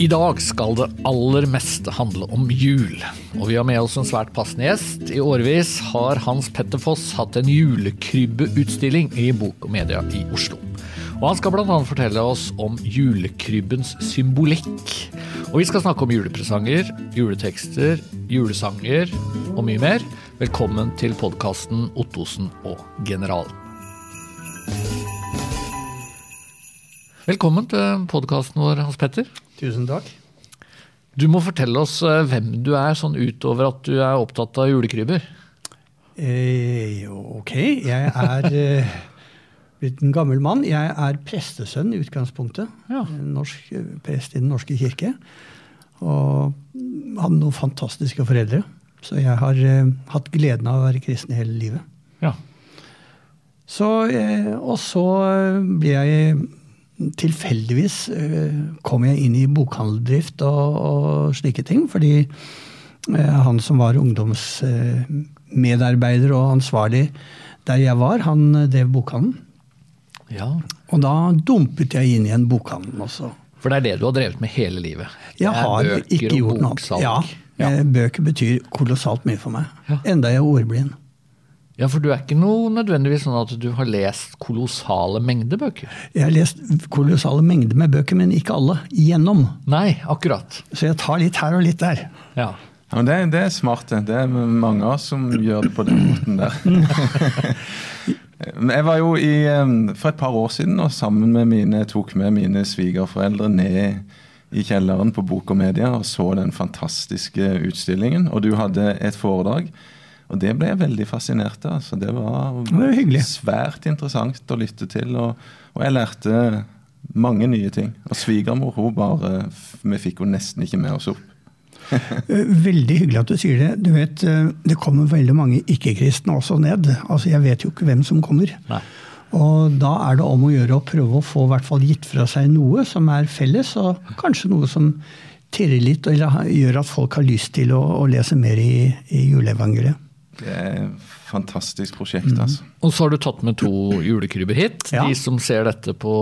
I dag skal det aller meste handle om jul, og vi har med oss en svært passende gjest. I årevis har Hans Petter Foss hatt en julekrybbuutstilling i Bok og Media i Oslo. Og Han skal bl.a. fortelle oss om julekrybbens symbolikk. Og vi skal snakke om julepresanger, juletekster, julesanger og mye mer. Velkommen til podkasten Ottosen og generalen. Velkommen til podkasten vår, Hans Petter. Tusen takk. Du må fortelle oss eh, hvem du er, sånn utover at du er opptatt av julekrybber. Eh, ok, jeg er eh, blitt en gammel mann. Jeg er prestesønn i utgangspunktet. Ja. Norsk eh, prest i Den norske kirke. Og hadde noen fantastiske foreldre. Så jeg har eh, hatt gleden av å være kristen hele livet. Ja. Så, eh, og så ble jeg Tilfeldigvis eh, kom jeg inn i bokhandeldrift og, og slike ting. Fordi eh, han som var ungdomsmedarbeider og ansvarlig der jeg var, han eh, drev bokhandelen. ja. Og da dumpet jeg inn i en bokhandel også. For det er det du har drevet med hele livet? Jeg har bøker ikke gjort noe annet. Ja, Ja. eh, Bøker betyr kolossalt mye for meg. Ja. Enda jeg er ordblind. Ja, for du er ikke noe nødvendigvis sånn at du har lest kolossale mengder bøker? Jeg har lest kolossale mengder med bøker, men ikke alle igjennom. Nei, akkurat. Så jeg tar litt her og litt der. Ja. Ja, men det, det er smart. det. Er mange av oss som gjør det på den måten der. Jeg var jo i, For et par år siden og sammen med mine, tok med mine svigerforeldre ned i kjelleren på Bok og Media og så den fantastiske utstillingen. Og du hadde et foredrag. Og det ble jeg veldig fascinert av. Så det var, Det var svært interessant å lytte til. Og, og jeg lærte mange nye ting. Og svigermor hun bare Vi fikk henne nesten ikke med oss opp. Eh, Veldig hyggelig at du sier det. Du vet, eh, Det kommer veldig mange ikke-kristne også ned. Altså, Jeg vet jo ikke hvem som kommer. Nei. Og Da er det om å gjøre å prøve å få hvert fall gitt fra seg noe som er felles, og kanskje noe som tirrer litt, eller gjør at folk har lyst til å, å lese mer i, i juleevangeliet. Det er et fantastisk prosjekt, altså. Og så har du tatt med to julekrybber hit. Ja. De som ser dette på,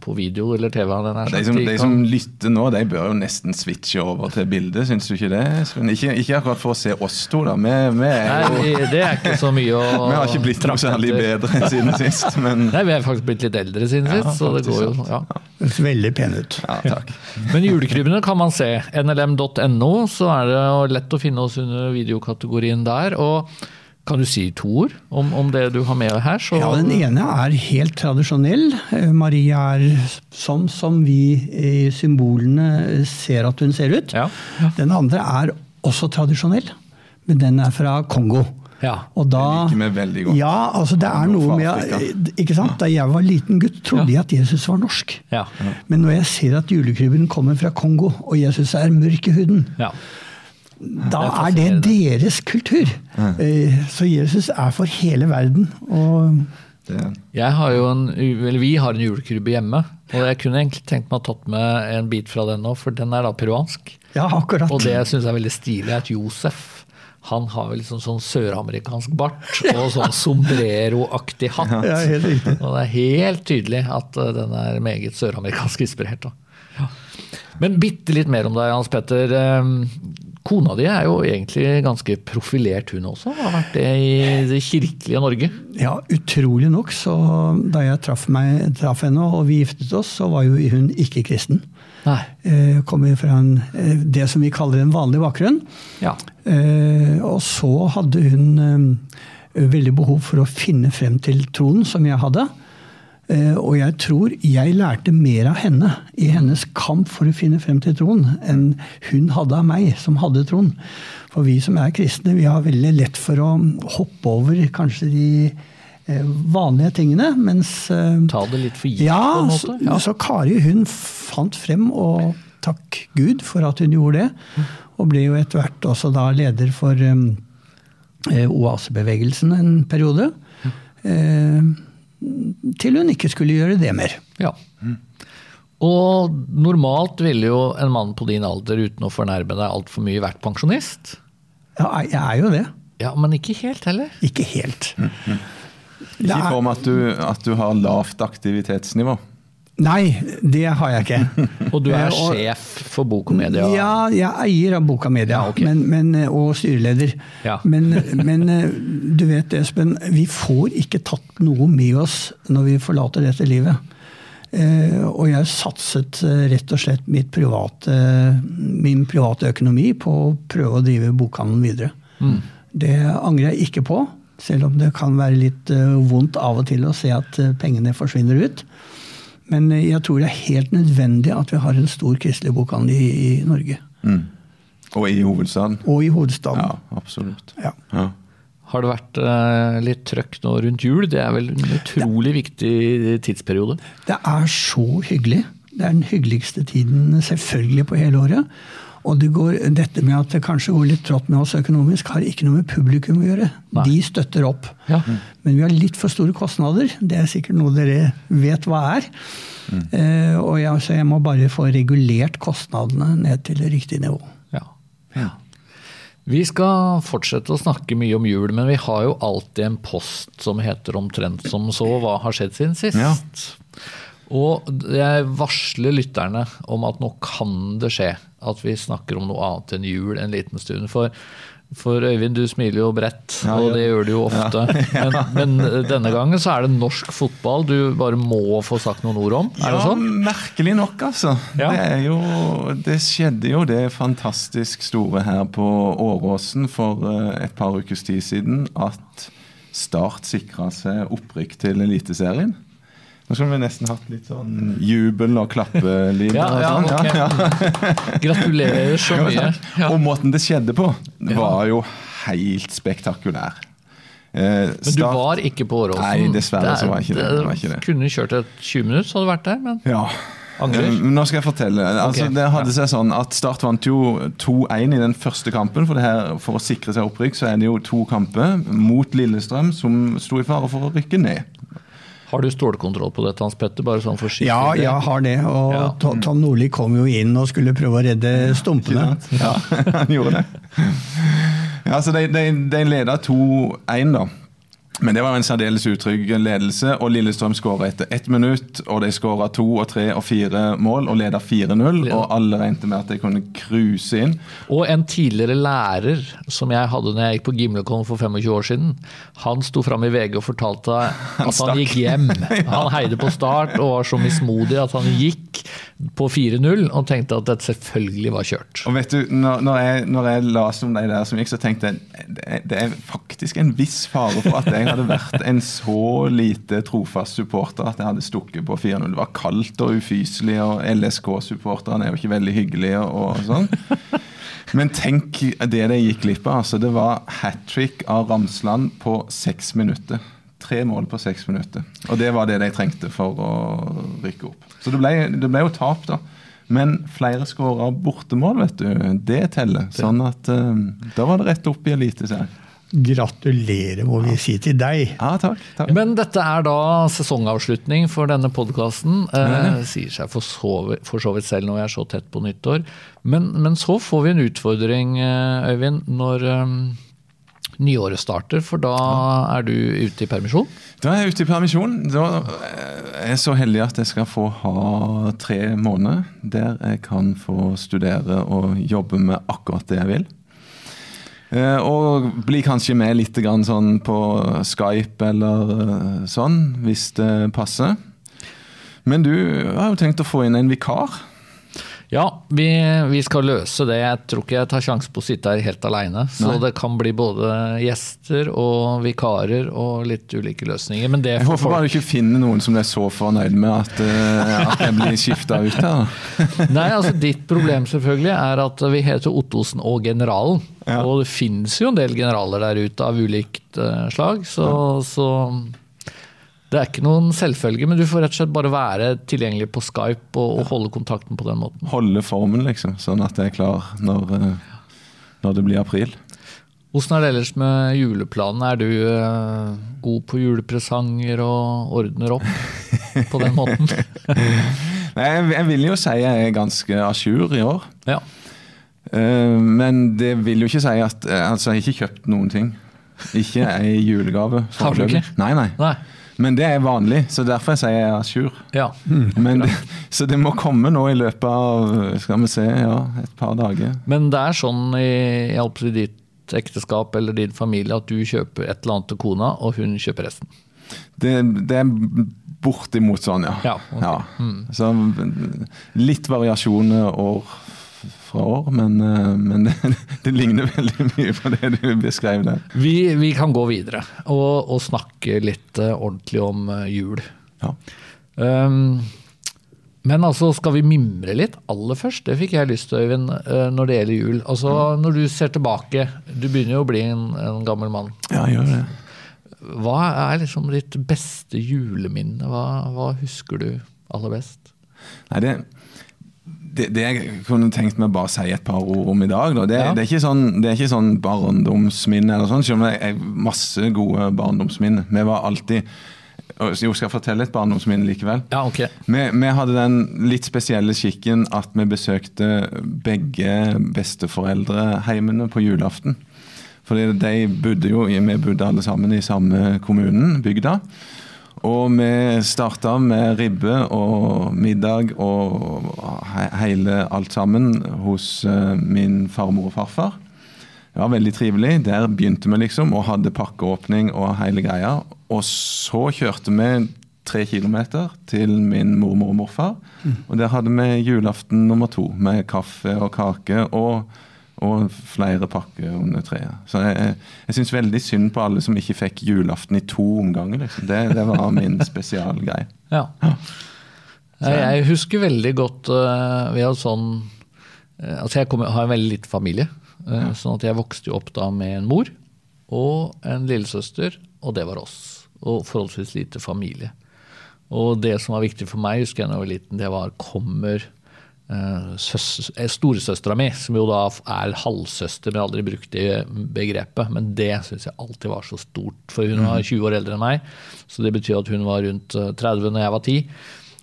på video eller TV. Denne, den De som, de som lytter nå, de bør jo nesten switche over til bildet, syns du ikke det? Ikke, ikke akkurat for å se oss to, da. Vi, vi, er jo, Nei, det er ikke så mye å vi har ikke blitt noe særlig bedre siden sist, men Nei, vi er faktisk blitt litt eldre siden Ja, sist, så det går jo ja. Det veldig pen ut. ja, takk. Men julekrybbene kan man se. nlm.no, så er det lett å finne oss under videokategorien der. Og kan du si to ord om, om det du har med her? Så, Ja, Den ene er helt tradisjonell. Marie Maria er sånn som vi i symbolene ser at hun ser ut. Ja. Den andre er også tradisjonell, men den er fra Kongo. Ja. Og da, jeg liker vi veldig godt. Ja, altså det er noe med ikke sant? Da jeg var liten gutt, trodde jeg at Jesus var norsk. Ja. Men når jeg ser at julekrybben kommer fra Kongo, og Jesus er mørk i huden, ja. Da er det deres kultur. Eh, Så Jesus er for hele verden. Og Jeg har jo en, eller Vi har en julekrybbe hjemme, og jeg kunne egentlig tenkt meg å tatt med en bit fra den nå, for den er da peruansk. ja, akkurat. Og det jeg syns er veldig stilig, er at Josef han har vel liksom sånn søramerikansk bart og sånn sombrero-aktig hatt. Ja, helt riktig. Og det er helt tydelig at uh, den er meget søramerikansk inspirert. Da. Ja. Men bitte litt mer om deg, Hans Petter. Kona di er jo egentlig ganske profilert, hun også. Har vært det i det kirkelige Norge. Ja, utrolig nok. Så da jeg traff, meg, traff henne og vi giftet oss, så var jo hun ikke kristen. Nei. Eh, Kommer fra en, eh, det som vi kaller en vanlig bakgrunn. Ja. Eh, og så hadde hun eh, veldig behov for å finne frem til troen, som jeg hadde. Eh, og jeg tror jeg lærte mer av henne i hennes kamp for å finne frem til troen, enn hun hadde av meg, som hadde troen. For vi som er kristne, vi har veldig lett for å hoppe over kanskje de eh, vanlige tingene, mens eh, Ta det litt for gitt, ja, på en måte. Ja. så Kari hun fant frem, og takk Gud for at hun gjorde det. Og ble jo etter hvert også da leder for um, oasebevegelsen en periode. Eh, til hun ikke skulle gjøre det mer. Ja. Og normalt ville jo en mann på din alder uten å fornærme deg altfor mye vært pensjonist. Ja, jeg er jo det. Ja, Men ikke helt heller. Ikke helt. Det Ikke i form at du, at du har lavt aktivitetsnivå. Nei, det har jeg ikke. Og du er Eh, og- sjef for Bokomedia? Media? Ja, jeg er eier av Boka Media, Ja, okay. men, men, og styreleder. Ja. Men, men eh, du vet Espen, vi får ikke tatt noe med oss når vi forlater dette livet. Eh, og jeg satset eh, rett og slett mitt private, min private økonomi på å prøve å drive bokhandelen videre. Mm. Det angrer jeg ikke på, selv om det kan være litt eh, vondt av og til å se at eh, pengene forsvinner ut. Men eh, jeg tror det er helt nødvendig at vi har en stor kristelig bokhandel i, i Norge. Mm. Og i hovedstaden. Og i hovedstaden. Ja, absolutt. Ja. Ja. Har det vært eh, litt trøkk nå rundt jul? Det er vel en utrolig viktig tidsperiode? Det er så hyggelig. Det er den hyggeligste tiden selvfølgelig på hele året. Og det går, dette med at det kanskje går litt trått med oss økonomisk, har ikke noe med publikum å gjøre. Nei. De støtter opp. Ja. Men vi har litt for store kostnader. Det er sikkert noe dere vet hva er. Eh, og jeg, så jeg må bare få regulert kostnadene ned til riktig nivå. Ja. Vi skal fortsette å snakke mye om jul, men vi har jo alltid en post som heter omtrent som så. Hva har skjedd siden sist? Ja. Og jeg varsler lytterne om at nå kan det skje at vi snakker om noe annet enn jul en liten stund. For, for Øyvind, du smiler jo bredt, Ja, og det gjør du jo ofte. Men, men denne gangen så er det norsk fotball du bare må få sagt noen ord om. Er det ja, sånn? merkelig nok, altså. Ja. Det, er jo, det skjedde jo det fantastisk store her på Åråsen for eh, et par ukers tid siden at Start sikra seg opprykk til Eliteserien. Nå skulle vi nesten hatt litt sånn jubel og klappelyd. Ja, ja, okay. ok. Gratulerer så mye. Og måten det skjedde på, var jo helt spektakulær. Eh, Men du var ikke på Åråsen? Nei, dessverre så var jeg ikke det. Det, var ikke det. Kunne kjørt et 20 minutter, så hadde du vært der. Men Ja. Angrer? Eh, Nå skal jeg fortelle. Altså, okay. det hadde seg sånn at Start vant jo 2-1 i den første kampen. For, det her, for å sikre seg opprykk så er det jo to kamper mot Lillestrøm, som sto i fare for å rykke ned. Har du stålkontroll på dette, Hans Petter? Bare sånn forsiktig. Ja, jeg har det. Og Ja. To- Tom Nordli kom jo inn og skulle prøve å redde stumpene. Ja, han gjorde det. Ja, så De, de, de leda 2-1, da. Men det var en særdeles utrygg ledelse, og Lillestrøm skåra etter ett minutt. Og de skåra to og tre og fire mål og leda 4-0. Og alle regnet med at de kunne cruise inn. Og en tidligere lærer som jeg hadde når jeg gikk på Gimlekollen for 25 år siden, han sto fram i VG og fortalte at han gikk hjem. Han heide på start og var så mismodig at han gikk på 4-0 og tenkte at dette selvfølgelig var kjørt. Og vet du, når, når, jeg, når jeg leste om de der som gikk, så tenkte jeg det er faktisk en viss fare for at jeg hadde vært en så lite trofast supporter at jeg hadde stukket på 4-0. Det var kaldt og ufyselig, og LSK-supporterne er jo ikke veldig hyggelige og sånn. Men tenk det de gikk glipp av. Altså, det var hat trick av Ramsland på seks minutter. Tre mål på seks minutter. Og det var det de trengte for å rykke opp. Så det ble, det ble jo tap, da. Men flere skårer bortemål, vet du. Det teller. Sånn at uh, da var det rett opp i Eliteserien. Gratulerer, må vi si til deg. Ja, takk. takk. Men dette er da sesongavslutning for denne podkasten. Eh, sier seg for så, for så vidt selv når vi er så tett på nyttår. Men, men så får vi en utfordring, eh, Øyvind, når um, nyåret starter. For da er du ute i permisjon. Da er jeg ute i permisjon. Da er jeg så heldig at jeg skal få ha tre måneder der jeg kan få studere og jobbe med akkurat det jeg vil. Eh, Og bli kanskje med litt sånn på Skype eller eh, sånn, hvis det passer. Men du har jo tenkt å få inn en vikar. Ja, vi, vi skal løse det. Jeg tror ikke jeg tar sjansen på å sitte her helt aleine. Så Nei. det kan bli både gjester og vikarer og litt ulike løsninger. Men det Jeg håper folk... bare du ikke finner noen som du er så fornøyd med at, uh, at jeg blir skifta ut her. Nei, altså Ditt problem selvfølgelig er at vi heter Ottosen og Generalen. Ja. Og det finnes jo en del generaler der ute av ulikt uh, slag, så, så det er ikke noen selvfølge. Men du får rett og slett bare være tilgjengelig på Skype og, og holde kontakten på den måten. Holde formen, liksom, sånn at jeg er klar når, eh, når det blir april. Hvordan er det ellers med juleplanen? Er du eh, god på julepresanger og ordner opp på den måten? Nei, Jeg, jeg vil jo si jeg er ganske à jour i år. Ja. Uh, men det vil jo ikke si at eh, Altså, jeg har ikke kjøpt noen ting. Ikke ei julegave. Har du ikke? Nei, nei. Nei. Men det er vanlig, så derfor sier jeg à jour. Ja. Mm. det, så det må komme nå i løpet av skal vi se, ja, et par dager. Men det er sånn i, si, ditt ekteskap eller din familie at du kjøper et eller annet til kona, og hun kjøper resten. Det, det er bortimot sånn, ja. Ja, okay. ja. Så litt variasjoner år fra år, men, eh, men det, det ligner veldig mye på det du beskrev der. Vi, vi kan gå videre og, og snakke litt eh, ordentlig om eh, jul. Ja. Um, men altså, skal vi mimre litt aller først? Det fikk jeg lyst til, Øyvind, når det gjelder jul. Altså, Når du ser tilbake, du begynner jo å bli en, en gammel mann. ja, jeg gjør det. Hva er liksom ditt beste juleminne? Hva, hva husker du aller best? Nei, det, det, det jeg kunne tenkt meg bare å si et par ord om i dag, da. Det, Ja. det, er ikke sånn, det er ikke sånn barndomsminne eller sånn, selv om det er masse gode barndomsminner. Vi var alltid Jo, skal jeg fortelle et barndomsminne likevel? Ja, ok. Vi, vi hadde den litt spesielle skikken at vi besøkte begge besteforeldreheimene på julaften. Fordi de bodde jo, vi bodde alle sammen i samme kommunen, bygda. Og vi starta med ribbe og middag og hele alt sammen hos eh, min farmor og farfar. Det var veldig trivelig. Der begynte vi liksom og hadde pakkeåpning og hele greia. Og så kjørte vi tre kilometer til min mormor og morfar. Og der hadde vi julaften nummer to med kaffe og kake og, og flere pakker under treet. Så jeg, jeg, syns veldig synd på alle som ikke fikk julaften i to omganger. Liksom. Det, det var min spesialgreie. Ja. Jeg, jeg husker veldig godt uh, Vi hadde sånn uh, Altså jeg kom, har en veldig liten familie. eh, Sånn at jeg vokste jo opp da med en mor og en lillesøster, og det var oss. Og forholdsvis lite familie. Og det som var viktig for meg, husker jeg da jeg var liten, det var kommer storesøstera mi, som jo da er halvsøster, men aldri brukt det begrepet. Men det syns jeg alltid var så stort, for hun var 20 år eldre enn meg. Så det betyr at hun var rundt eh, 30 når jeg var 10.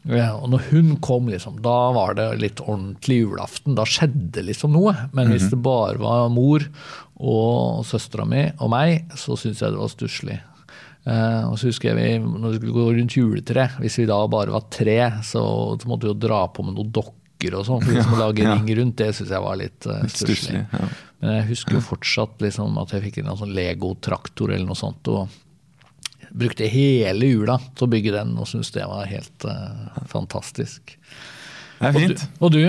Og når hun kom, liksom, da var det litt ordentlig julaften. Da skjedde liksom noe. Men hvis det bare var mor og søstera mi og meg, så syns jeg det var stusslig. Uh, og så husker jeg vi, når vi skulle gå rundt juletre, hvis vi da bare var tre, så, så måtte vi jo dra på med noen dokker og sånn, for liksom å lage ring rundt, det syns jeg var litt uh, Litt stusslig, ja. Men jeg husker jo fortsatt liksom, at jeg fikk en sånn Lego-traktor eller noe sånt. og brukte hele jula til å bygge den, og syntes det var helt uh, fantastisk. Det er Og du, fint. og du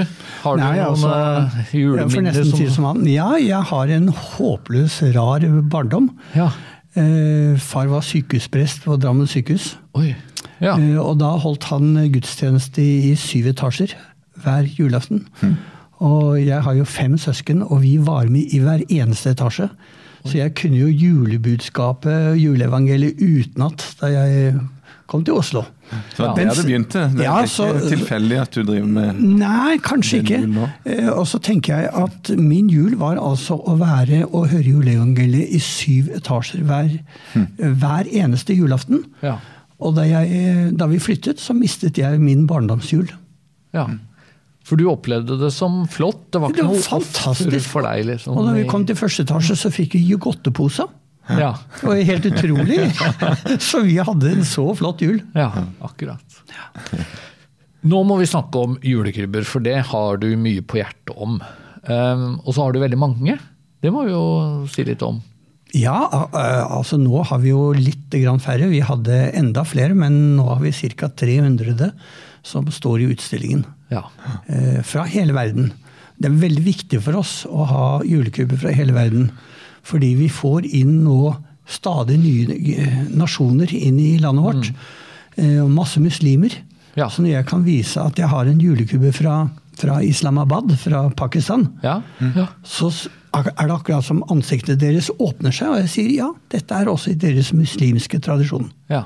har du Nei, noen altså, juleminner som som han. Ja, jeg har en håpløs rar barndom. Ja. Eh, far var sykehusprest på Drammen sykehus. Ja. Eh, og da holdt han gudstjeneste i, i syv etasjer hver julaften. Og jeg har jo fem søsken, og vi var med i hver eneste etasje. Så jeg kunne jo julebudskapet, juleevangeliet utenat da jeg kom til Oslo. Så det var der det begynte. Det Ja, er ikke så- tilfeldig at du driver med Nei, kanskje ikke. Eh, Og så tenker jeg at min jul var altså å være og høre juleevangeliet i syv etasjer hver, hver eneste julaften. Ja. Og da, jeg, da vi flyttet, så mistet jeg min barndomsjul. ja. For du opplevde det som flott? Det var Det ikke var noe fantastisk. for deg? liksom? Og da vi kom til første etasje, så fikk vi Jugotteposer. Ja. Det var helt utrolig. Så vi hadde en så flott jul. ja, akkurat. Nå må vi snakke om julekrybber, for det har du mye på hjertet om. Um, og så har du veldig mange. Det må vi jo si litt om. Ja, altså nå har vi jo litt færre. Vi hadde enda flere, men nå har vi ca. 300 som står i utstillingen. Ja. eh, fra hele verden. Det er veldig viktig for oss å ha julekrybber fra hele verden. Fordi vi får inn nå stadig nye eh, nasjoner inn i landet vårt. eh, Og masse muslimer. Ja. Så når jeg kan vise at jeg har en julekubbe fra, fra Islamabad, fra Pakistan, Ja. Mm. så er det akkurat som ansiktet deres åpner seg, og jeg sier ja, dette er også i deres muslimske tradisjon. ja.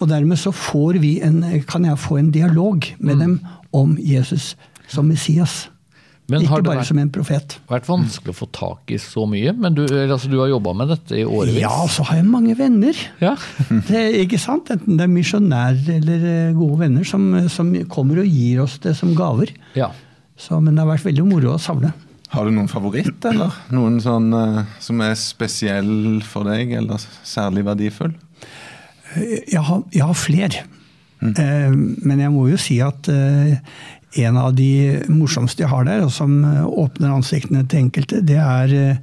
Og dermed så får vi en, kan jeg få en dialog med dem om Jesus som Messias. Men Ikke bare vært, som en profet. Det har vært vanskelig å få tak i så mye? Men du, altså, du har jobba med dette i årevis? Ja, og så har jeg mange venner. Ja. Det, ikke sant? Enten det er misjonærer eller eh, gode venner som, som kommer og gir oss det som gaver. ja. Så, men det har vært veldig moro å savne. Har du noen favoritt, eller? Noen sånn eh, som er spesiell for deg, eller særlig verdifull? Jeg har, jeg har fler. Eh, Men jeg må jo si at eh, en av de morsomste jeg har der, og som eh, åpner ansiktene til enkelte, det er eh,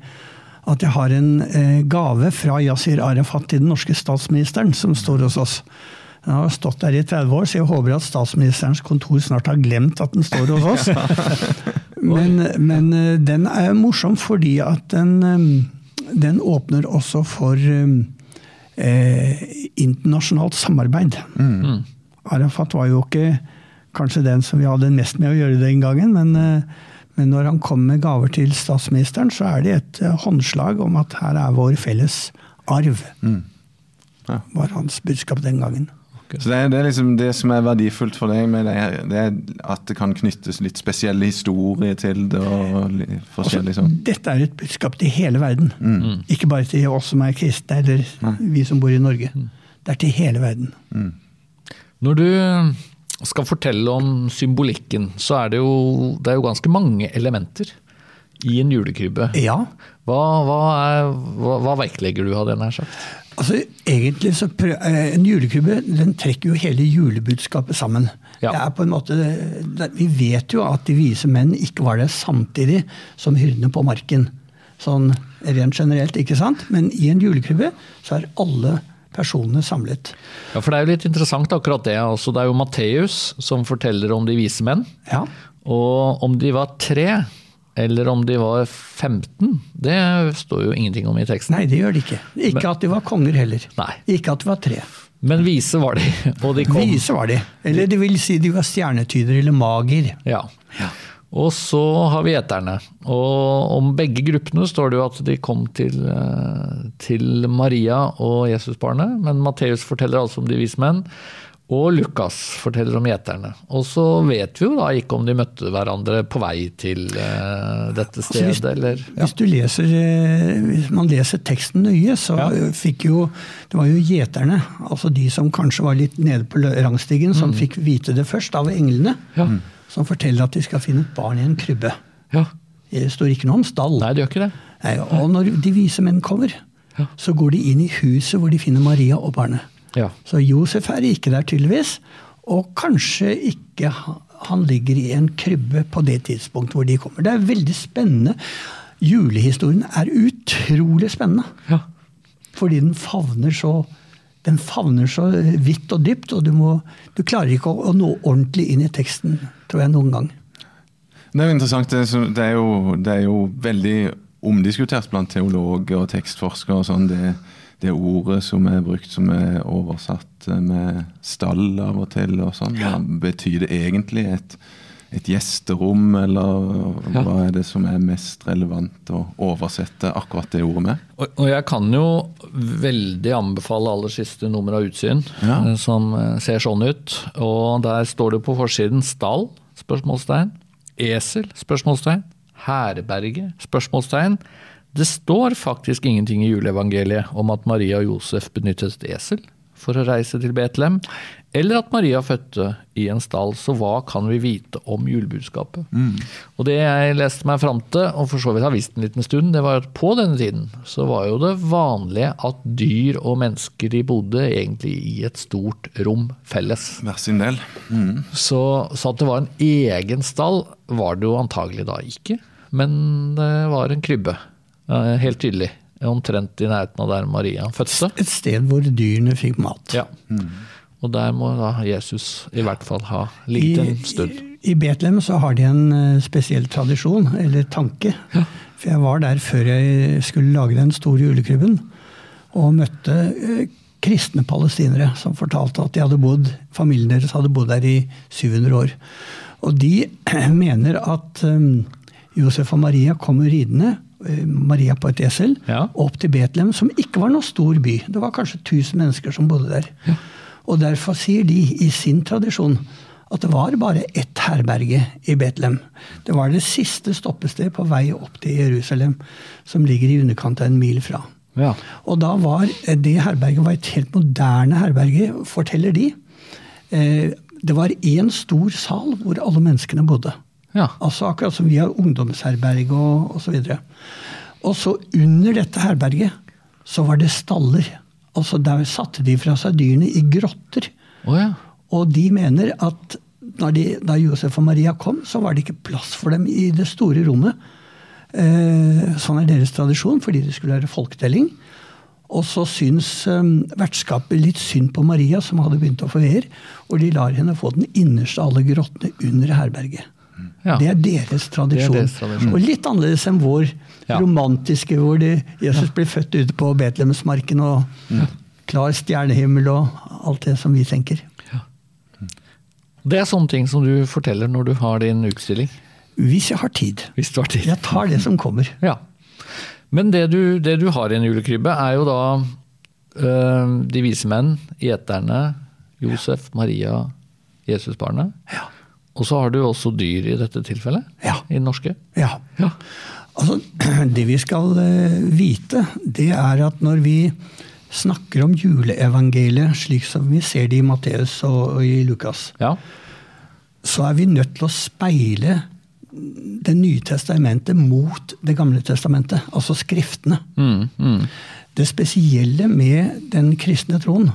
at jeg har en eh, gave fra Yasir Arafat til den norske statsministeren, som står hos oss. Den har stått der i 30 år, så jeg håper at statsministerens kontor snart har glemt at den står hos oss. Men, men den er morsom fordi at den, den åpner også for eh, internasjonalt samarbeid. Arafat var jo ikke kanskje den som vi hadde mest med å gjøre den gangen, men, eh, men når han kom med gaver til statsministeren, så er det et eh, håndslag om at her er vår felles arv. Ja. var hans budskap den gangen. Så det er, det er liksom det som er verdifullt for deg med det, her, det er at det kan knyttes litt spesielle historier til det. og Altså, forskjellig sånn. Dette er et budskap til hele verden. Ikke bare til oss som er kristne, eller vi som bor i Norge. Det er til hele verden. Når du skal fortelle om symbolikken, så er det jo, det er jo ganske mange elementer i en julekrybbe. Ja, Hva, hva, er, hva, hva vektlegger du av det, nær sagt? altså egentlig så prøv, eh, En julekrybbe den trekker jo hele julebudskapet sammen. Ja. Det er på en måte, det, vi vet jo at de vise menn ikke var der samtidig som hyrdene på marken. Sånn rent generelt, ikke sant? Men i en julekrybbe så er alle personene samlet. Ja, for Det er jo litt interessant akkurat det. Altså, det er jo Matteus som forteller om de vise menn. Ja, Og om de var tre, eller om de var 15, det står jo ingenting om i teksten. Nei, det gjør de ikke. Ikke at de var konger heller. Nei. Ikke at de var tre. Men vise var de, og de kom. Vise var de. Eller det vil si de var stjernetyder eller mager. Ja. Ja. Og så har vi gjeterne. Og om begge gruppene står det jo at de kom til, eh, til Maria og Jesusbarnet, men Matteus forteller altså om de vise menn. Og Lukas forteller om gjeterne. Og så vet vi jo da ikke om de møtte hverandre på vei til uh, dette Altså, hvis- stedet, eller Hvis, du leser, eh, hvis man leser teksten nøye, så Ja. fikk jo Det var jo gjeterne, altså de som kanskje var litt nede på rangstigen, som fikk vite det først av englene. Ja. Som forteller at de skal finne et barn i en krybbe. Ja. Det står ikke noe om stall. Nei, det gjør ikke det. Nei, og når de vise menn kommer, Ja. så går de inn i huset hvor de finner Maria og barnet. Ja. Så Josef er ikke der, tydeligvis. Og kanskje ikke han ligger i en krybbe på det tidspunktet hvor de kommer. Det er veldig spennende. Julehistorien er utrolig spennende. ja. Fordi den favner så den favner så vidt og dypt, og du, må, du klarer ikke å, å nå ordentlig inn i teksten, tror jeg, noen gang. Det er jo interessant. Det er, så- det er, jo, det er jo veldig omdiskutert blant teologer og tekstforskere. og sånn, det, det ordet som er brukt, som er oversatt med stall av og til. og sånn, ja. betyr det egentlig? Et, et gjesterom, eller Ja. hva er det som er mest relevant å oversette akkurat det ordet med? Og, og jeg kan jo veldig anbefale aller siste nummer av Utsyn, Ja. eh, som eh, ser sånn ut. Og der står det på forsiden stall? spørsmålstegn. Esel? spørsmålstegn. Herberge? spørsmålstegn. Det står faktisk ingenting i juleevangeliet om at Maria og Josef benyttet et esel for å reise til Betlehem, eller at Maria fødte i en stall. Så hva kan vi vite om julebudskapet? Og det jeg leste meg fram til, og for så vidt har visst en liten stund, det var at på denne tiden så var jo det vanlige at dyr og mennesker de bodde egentlig i et stort rom felles. Hver sin del. Mm. Så, så at det var en egen stall, var det jo antagelig da ikke. Men det var en krybbe, helt tydelig. Omtrent i nærheten av der Maria fødte. Et sted hvor dyrene fikk mat. Ja. Og der må da Jesus i hvert fall ha ligget en stund. I, I Betlehem så har de en eh, spesiell tradisjon, eller tanke. For jeg var der før jeg skulle lage den store julekrybben, og møtte eh, kristne palestinere som fortalte at de hadde bodd, familien deres hadde bodd der i 700 år. Og de mener at eh, Josef og Maria kommer ridende, Maria på et esel, Ja. opp til Betlehem, som ikke var noe stor by. Det var kanskje 1000 mennesker som bodde der. Og derfor sier de i sin tradisjon at det var bare ett herberge i Betlehem. Det var det siste stoppested på vei opp til Jerusalem, som ligger i underkant av en mil fra. Ja. Og da var eh, det herberget var et helt moderne herberge, forteller de. Eh, Det var én stor sal hvor alle menneskene bodde. Ja. Altså akkurat som vi har ungdomsherberg og osv. Og så under dette herberget så var det staller. Altså Der satte de fra seg dyrene i grotter. Oh, ja. Og de mener at når de, da Josef og Maria kom, så var det ikke plass for dem i det store rommet. Eh, sånn er deres tradisjon, fordi det skulle være folketelling. Og så syns eh, vertskapet litt synd på Maria, som hadde begynt å få veer. Og de lar henne få den innerste av alle grottene under herberget. Ja. Det er deres tradisjon. Det er deres tradisjon. Og litt annerledes enn vår Ja. romantiske, hvor de, Jesus blir født ute på Betlehemsmarken og klar stjernehimmel og alt det som vi tenker. Det er sånne ting som du forteller når du har din utstilling. Hvis jeg har tid. Hvis du har tid. Jeg tar det som kommer. Ja. Men det du, det du har i en julekrybbe, er jo da øh, de vise menn, gjeterne, Josef, Maria, Jesusbarnet. Ja. Og så har du også dyr i dette tilfellet? Ja. I norske? Ja. Ja. Altså, det vi skal eh, vite, det er at når vi snakker om juleevangeliet, slik som vi ser det i Matteus og, og i Lukas, ja. så er vi nødt til å speile Det nye testamentet mot Det gamle testamentet, altså Skriftene. Mm, mm. Det spesielle med den kristne troen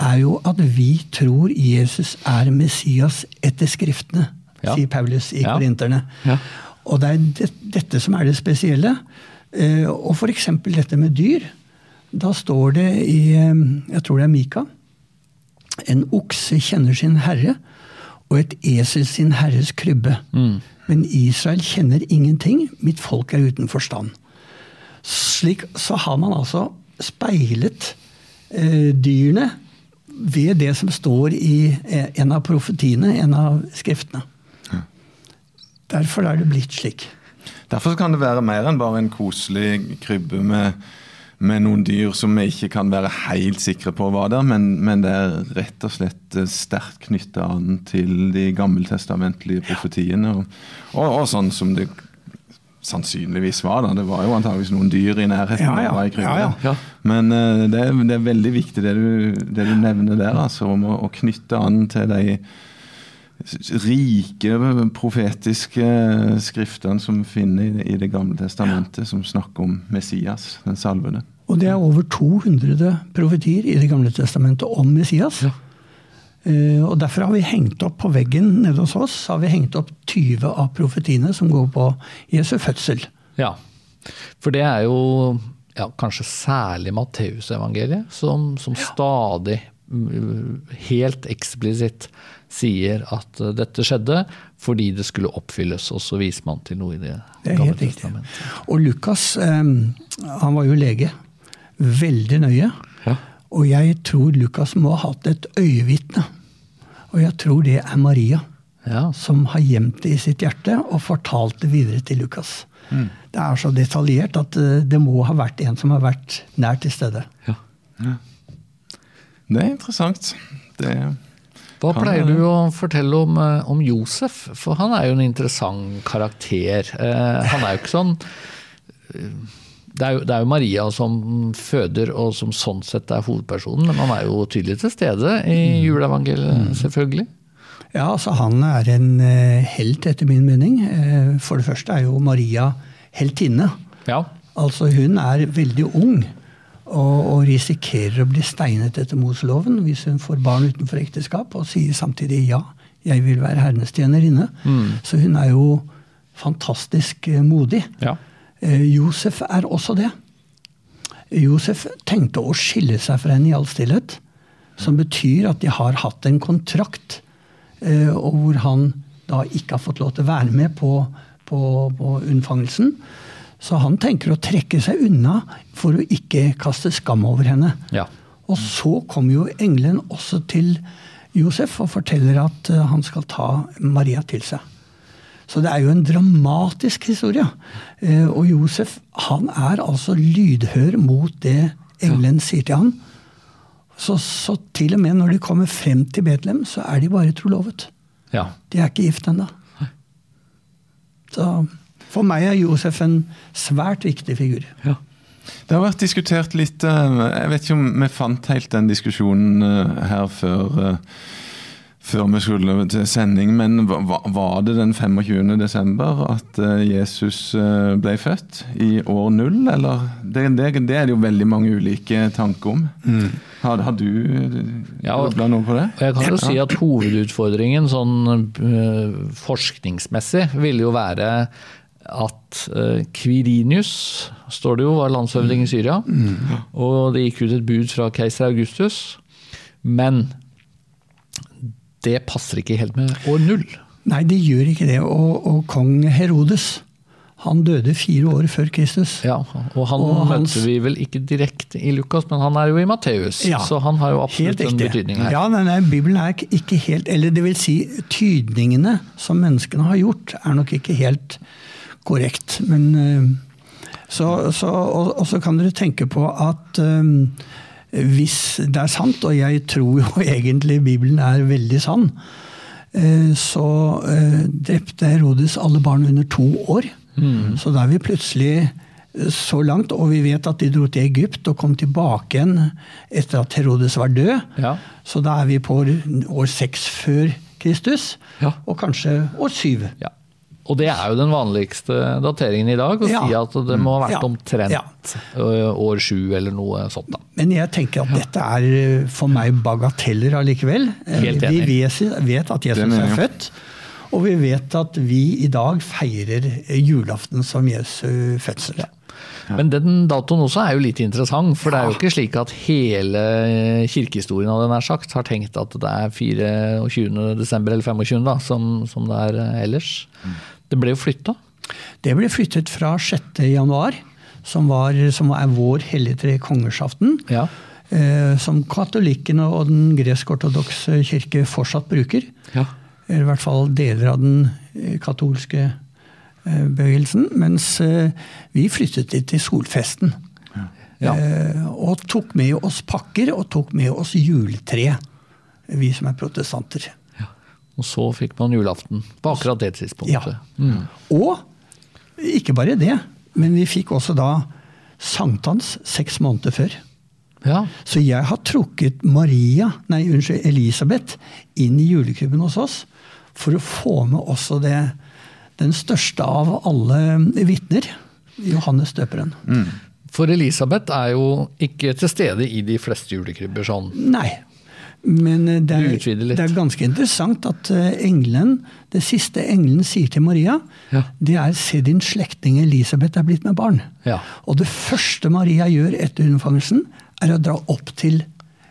er jo at vi tror Jesus er Messias etter Skriftene, Ja. sier Paulus i Ja. Korinterne. Ja. Og det er det, dette som er det spesielle. Eh, og f.eks. dette med dyr. Da står det i eh, Jeg tror det er Mika. En okse kjenner sin herre, og et esel sin herres krybbe. Men Israel kjenner ingenting, mitt folk er uten forstand. Slik så har man altså speilet eh, dyrene ved det som står i eh, en av profetiene, en av skriftene. Derfor er det blitt slik. Derfor kan det være mer enn bare en koselig krybbe med, med noen dyr som vi ikke kan være helt sikre på var der, men, men det er rett og slett eh, sterkt knytta an til de gammeltestamentlige profetiene. Og, og, og sånn som det sannsynligvis var. da. Det var jo antageligvis noen dyr i nærheten. Ja, ja. Ja, ja. Ja. Men uh, det, er, det er veldig viktig det du, det du nevner der, altså, om å, å knytte an til de rike profetiske skriftene som vi finner i, i Det gamle testamentet, som snakker om Messias, den salvede. Og det er over 200 profetier i Det gamle testamentet om Messias. Ja. Eh, og Derfor har vi hengt opp på veggen nede hos oss har vi hengt opp 20 av profetiene som går på Jesu fødsel. Ja, for det er jo ja, kanskje særlig Matteusevangeliet som, som stadig mm, helt eksplisitt sier at uh, dette skjedde fordi det skulle oppfylles, og så viser man til noe i det, Det er helt riktig. Og Lukas, eh, han var jo lege. Veldig nøye. Ja. Og jeg tror Lukas må ha hatt et øyevitne. Og jeg tror det er Maria. Ja, som har gjemt det i sitt hjerte og fortalt det videre til Lukas. Det er så detaljert at eh, det må ha vært en som har vært nær til stede. ja. Det er interessant. Det Hva Kan pleier du å fortelle om, eh, om Josef? For han er jo en interessant karakter. Eh, han er jo ikke sånn det er, jo, det er jo Maria som føder, og som sånn sett er hovedpersonen, men han er jo tydelig til stede i juleevangeliet, selvfølgelig. Ja, altså Han er en eh, helt, etter min mening. Eh, For det første er jo Maria heltinne. Ja. Altså Hun er veldig ung og, og risikerer å bli steinet etter Moseloven hvis hun får barn utenfor ekteskap, og sier samtidig ja, jeg vil være Herrenes tjenerinne. Så hun er jo fantastisk eh, modig. ja. Eh, Josef er også det. Josef tenkte å skille seg fra henne i all stillhet. Som betyr at de har hatt en kontrakt, eh, og hvor han da ikke har fått lov til å være med på, på, på unnfangelsen. Så han tenker å trekke seg unna for å ikke kaste skam over henne. Ja. Og så kommer jo engelen også til Josef og forteller at eh, han skal ta Maria til seg. Så det er jo en dramatisk historie. Eh, Og Josef han er altså lydhør mot det engelen sier til ham. Så, så til og med når de kommer frem til Betlehem, så er de bare trolovet. ja. De er ikke gift ennå. Så for meg er Josef en svært viktig figur. ja. Det har vært diskutert litt eh, Jeg vet ikke om vi fant helt den diskusjonen eh, her før, før vi skulle til sending, men var det den 25. desember at eh, Jesus eh, ble født? I år null, eller? Det, det, det er det jo veldig mange ulike tanker om. Har, har du Ja, grubla noe på det? Jeg kan jo si at hovedutfordringen sånn forskningsmessig ville jo være at Quirinius, står det jo, var landshøvding i Syria. Og det gikk ut et bud fra keiser Augustus. Men det passer ikke helt med år null. Nei, det gjør ikke det. Og, og kong Herodes, han døde fire år før Kristus. Ja, og han Og hans- møter vi vel ikke direkte i Lukas, men han er jo i Matteus. Ja, så han har jo absolutt en betydning her. Ja, nei, nei, Bibelen er ikke- helt Eller det vil si, tydningene som menneskene har gjort, er nok ikke helt korrekt. Men eh, så, så, og, og så kan dere tenke på at eh, hvis det er sant, og jeg tror jo egentlig Bibelen er veldig sann, eh, så eh, drepte Herodes alle barn under to år. Så da er vi plutselig eh, så langt, og vi vet at de dro til Egypt og kom tilbake igjen etter at Herodes var død. Ja. Så da er vi på år, år seks før Kristus, Ja. og kanskje år syv. Ja. Og det er jo den vanligste dateringen i dag, å Ja. si at det må ha vært Ja. omtrent Ja. år sju eller noe sånt. da. Men jeg tenker at dette er for meg bagateller allikevel. Eh, Helt Vi enig. vet, vet at Jesus er født, og vi vet at vi i dag feirer julaften som Jesu fødsel. Men den datoen også er jo litt interessant, for det er jo ikke slik at hele kirkehistorien av den er sagt, har tenkt at det er 24. desember eller 25. Da, som, som det er ellers. Det ble jo flytta. Det ble flyttet fra 6. januar, som, var, som er vår hellige tre kongersaften. Ja. eh, Som katolikkene og den gresk-ortodokse kirke fortsatt bruker. Ja. Eller i hvert fall deler av den eh, katolske eh, bevegelsen. Mens eh, vi flyttet det til solfesten. Ja. Eh, Og tok med oss pakker og tok med oss juletre, vi som er protestanter. Og så fikk man julaften på akkurat det tidspunktet. Ja. Og ikke bare det, men vi fikk også da sankthans seks måneder før. Ja. Så jeg har trukket Maria, nei unnskyld, Elisabeth inn i julekrybben hos oss for å få med også det, den største av alle vitner, Johannes døperen. For Elisabeth er jo ikke til stede i de fleste julekrybber sånn. Nei. Men eh, det er, det er ganske interessant at englen, engelen, det siste engelen sier til Maria, Ja. det er 'se din slektning Elisabeth er blitt med barn'. Ja. Og det første Maria gjør etter unnfangelsen, er å dra opp til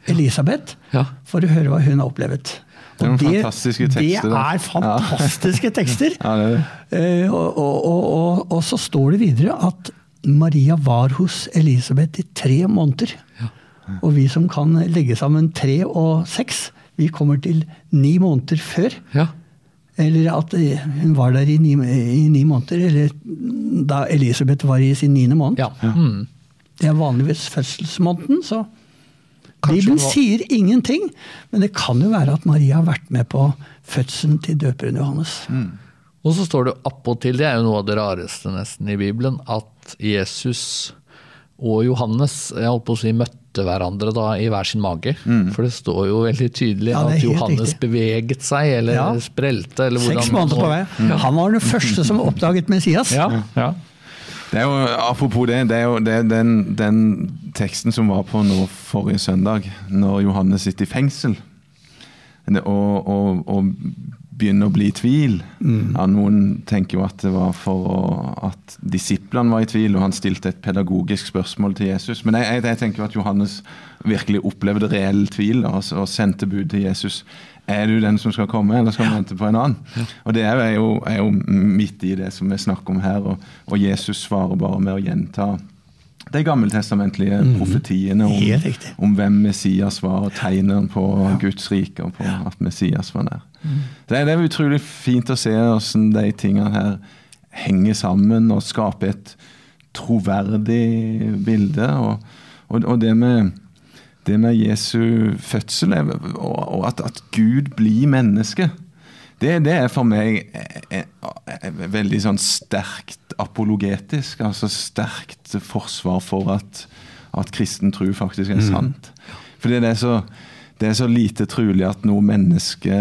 Elisabeth Ja. for å høre hva hun har opplevd. Det er fantastiske tekster, Det er fantastiske tekster. Ja, det er det. Eh, og, og, og, og, og så står det videre at Maria var hos Elisabeth i tre måneder. Og vi som kan legge sammen tre og seks, vi kommer til ni måneder før. Ja. Eller at eh, hun var der i ni, i ni måneder, eller da Elisabeth var i sin niende måned. ja. Mm. Det er vanligvis fødselsmåneden, så Kanskje Bibelen sier ingenting, men det kan jo være at Maria har vært med på fødselen til døperen Johannes. Og så står det appåtil, det er jo noe av det rareste nesten i Bibelen, at Jesus og Johannes jeg holdt på å si, møtte hverandre da i hver sin mage. For det står jo veldig tydelig Ja, at Johannes riktig. beveget seg, eller Ja. sprelte, eller hvordan Seks måneder på vei. Han var den første som oppdaget Messias. Ja, ja. Det er jo, apropos det, det er jo det er den, den teksten som var på nå forrige søndag, når Johannes sitter i fengsel og, og, og begynner å bli i tvil. Ja, noen tenker jo at det var for å, at disiplene var i tvil, og han stilte et pedagogisk spørsmål til Jesus. Men jeg, jeg, jeg tenker jo at Johannes virkelig opplevde reell tvil og, og sendte bud til Jesus. Er du den som skal komme, eller skal vi vente på en annen? Og Det er jo, er jo midt i det som vi snakker om her, og, og Jesus svarer bare med å gjenta de gammeltestamentlige profetiene om, om hvem Messias var, og tegnene på Guds rike og på at Messias var nær. Det, er, det er utrolig fint å se hvordan de tingene her henger sammen og skaper et troverdig bilde. Og, og, og det, med, det med Jesu fødsel og, og at, at Gud blir menneske, det, det er for meg eh, eh, veldig sånn sterkt apologetisk. Altså sterkt forsvar for at, at kristen tro faktisk er sant. Fordi det er så det er så lite trolig at noe menneske